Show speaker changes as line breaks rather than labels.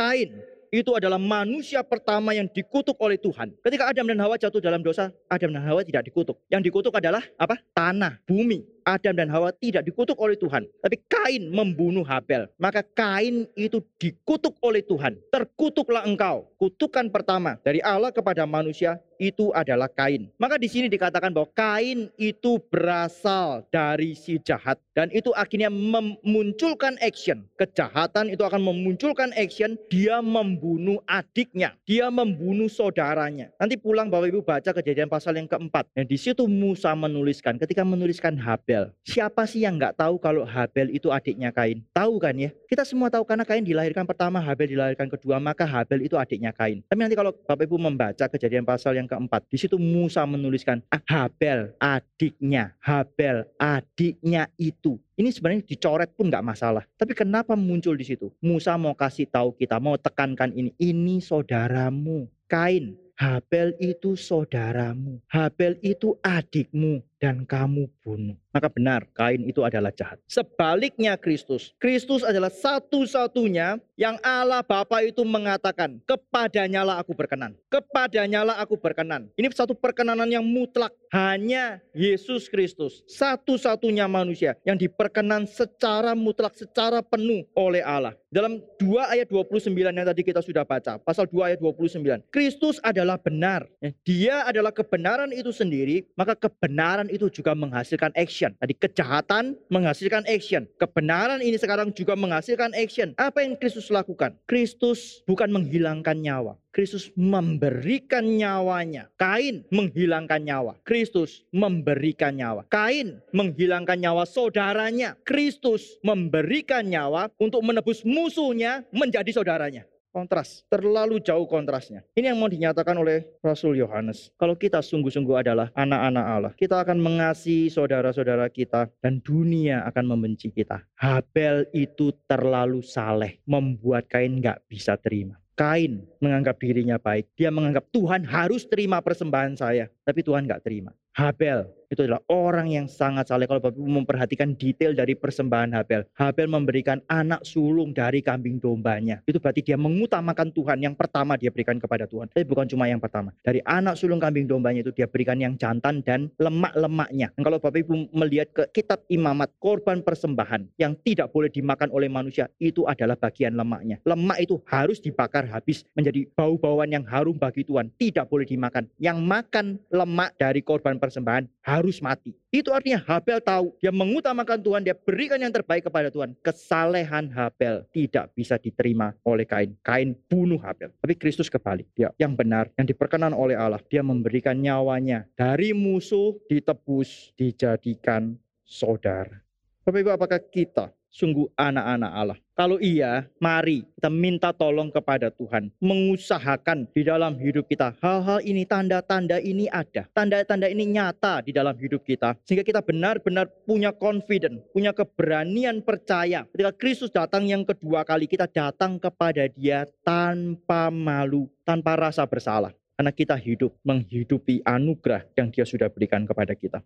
Kain itu adalah manusia pertama yang dikutuk oleh Tuhan. Ketika Adam dan Hawa jatuh dalam dosa, Adam dan Hawa tidak dikutuk. Yang dikutuk adalah apa? Tanah, bumi. Adam dan Hawa tidak dikutuk oleh Tuhan, tapi Kain membunuh Habel. Maka Kain itu dikutuk oleh Tuhan. Terkutuklah engkau. Kutukan pertama dari Allah kepada manusia itu adalah Kain. Maka di sini dikatakan bahwa Kain itu berasal dari si jahat dan itu akhirnya memunculkan action. Kejahatan itu akan memunculkan action, dia membunuh adiknya, dia membunuh saudaranya. Nanti pulang Bapak Ibu baca kejadian pasal yang keempat. Dan di situ Musa menuliskan ketika menuliskan Habel. Siapa sih yang nggak tahu kalau Habel itu adiknya Kain? Tahu kan ya? Kita semua tahu karena Kain dilahirkan pertama, Habel dilahirkan kedua, maka Habel itu adiknya adiknya Kain. Tapi nanti kalau Bapak Ibu membaca kejadian pasal yang keempat, di situ Musa menuliskan ah, Habel adiknya, Habel adiknya itu. Ini sebenarnya dicoret pun nggak masalah. Tapi kenapa muncul di situ? Musa mau kasih tahu kita, mau tekankan ini. Ini saudaramu. Kain, Habel itu saudaramu. Habel itu adikmu dan kamu bunuh. Maka benar, Kain itu adalah jahat. Sebaliknya Kristus. Kristus adalah satu-satunya yang Allah Bapa itu mengatakan, kepadanya lah aku berkenan. Kepadanya lah aku berkenan. Ini satu perkenanan yang mutlak. Hanya Yesus Kristus, satu-satunya manusia yang diperkenan secara mutlak, secara penuh oleh Allah. Dalam 2 ayat 29 yang tadi kita sudah baca, pasal 2 ayat 29. Kristus adalah benar. Dia adalah kebenaran itu sendiri, maka kebenaran itu juga menghasilkan action. Tadi kejahatan menghasilkan action. Kebenaran ini sekarang juga menghasilkan action. Apa yang Kristus lakukan? Kristus bukan menghilangkan nyawa. Kristus memberikan nyawanya. Kain menghilangkan nyawa. Kristus memberikan nyawa. Kain menghilangkan nyawa saudaranya. Kristus memberikan nyawa untuk menebus musuhnya menjadi saudaranya kontras, terlalu jauh kontrasnya. Ini yang mau dinyatakan oleh Rasul Yohanes. Kalau kita sungguh-sungguh adalah anak-anak Allah, kita akan mengasihi saudara-saudara kita dan dunia akan membenci kita. Habel itu terlalu saleh, membuat Kain nggak bisa terima. Kain menganggap dirinya baik. Dia menganggap Tuhan harus terima persembahan saya. Tapi Tuhan nggak terima. Habel itu adalah orang yang sangat saleh. Kalau Bapak Ibu memperhatikan detail dari persembahan Habel. Habel memberikan anak sulung dari kambing dombanya. Itu berarti dia mengutamakan Tuhan. Yang pertama dia berikan kepada Tuhan. Tapi bukan cuma yang pertama. Dari anak sulung kambing dombanya itu dia berikan yang jantan dan lemak-lemaknya. Kalau Bapak Ibu melihat ke kitab imamat, korban persembahan yang tidak boleh dimakan oleh manusia, itu adalah bagian lemaknya. Lemak itu harus dibakar habis menjadi bau-bauan yang harum bagi Tuhan. Tidak boleh dimakan. Yang makan lemak dari korban persembahan harus mati. Itu artinya Habel tahu dia mengutamakan Tuhan, dia berikan yang terbaik kepada Tuhan. Kesalehan Habel tidak bisa diterima oleh Kain. Kain bunuh Habel. Tapi Kristus kebalik. Dia yang benar, yang diperkenan oleh Allah. Dia memberikan nyawanya dari musuh ditebus, dijadikan saudara. Bapak Ibu, apakah kita sungguh anak-anak Allah? Kalau iya, mari kita minta tolong kepada Tuhan. Mengusahakan di dalam hidup kita. Hal-hal ini, tanda-tanda ini ada. Tanda-tanda ini nyata di dalam hidup kita. Sehingga kita benar-benar punya confident, punya keberanian percaya. Ketika Kristus datang yang kedua kali, kita datang kepada dia tanpa malu, tanpa rasa bersalah. Karena kita hidup menghidupi anugerah yang dia sudah berikan kepada kita.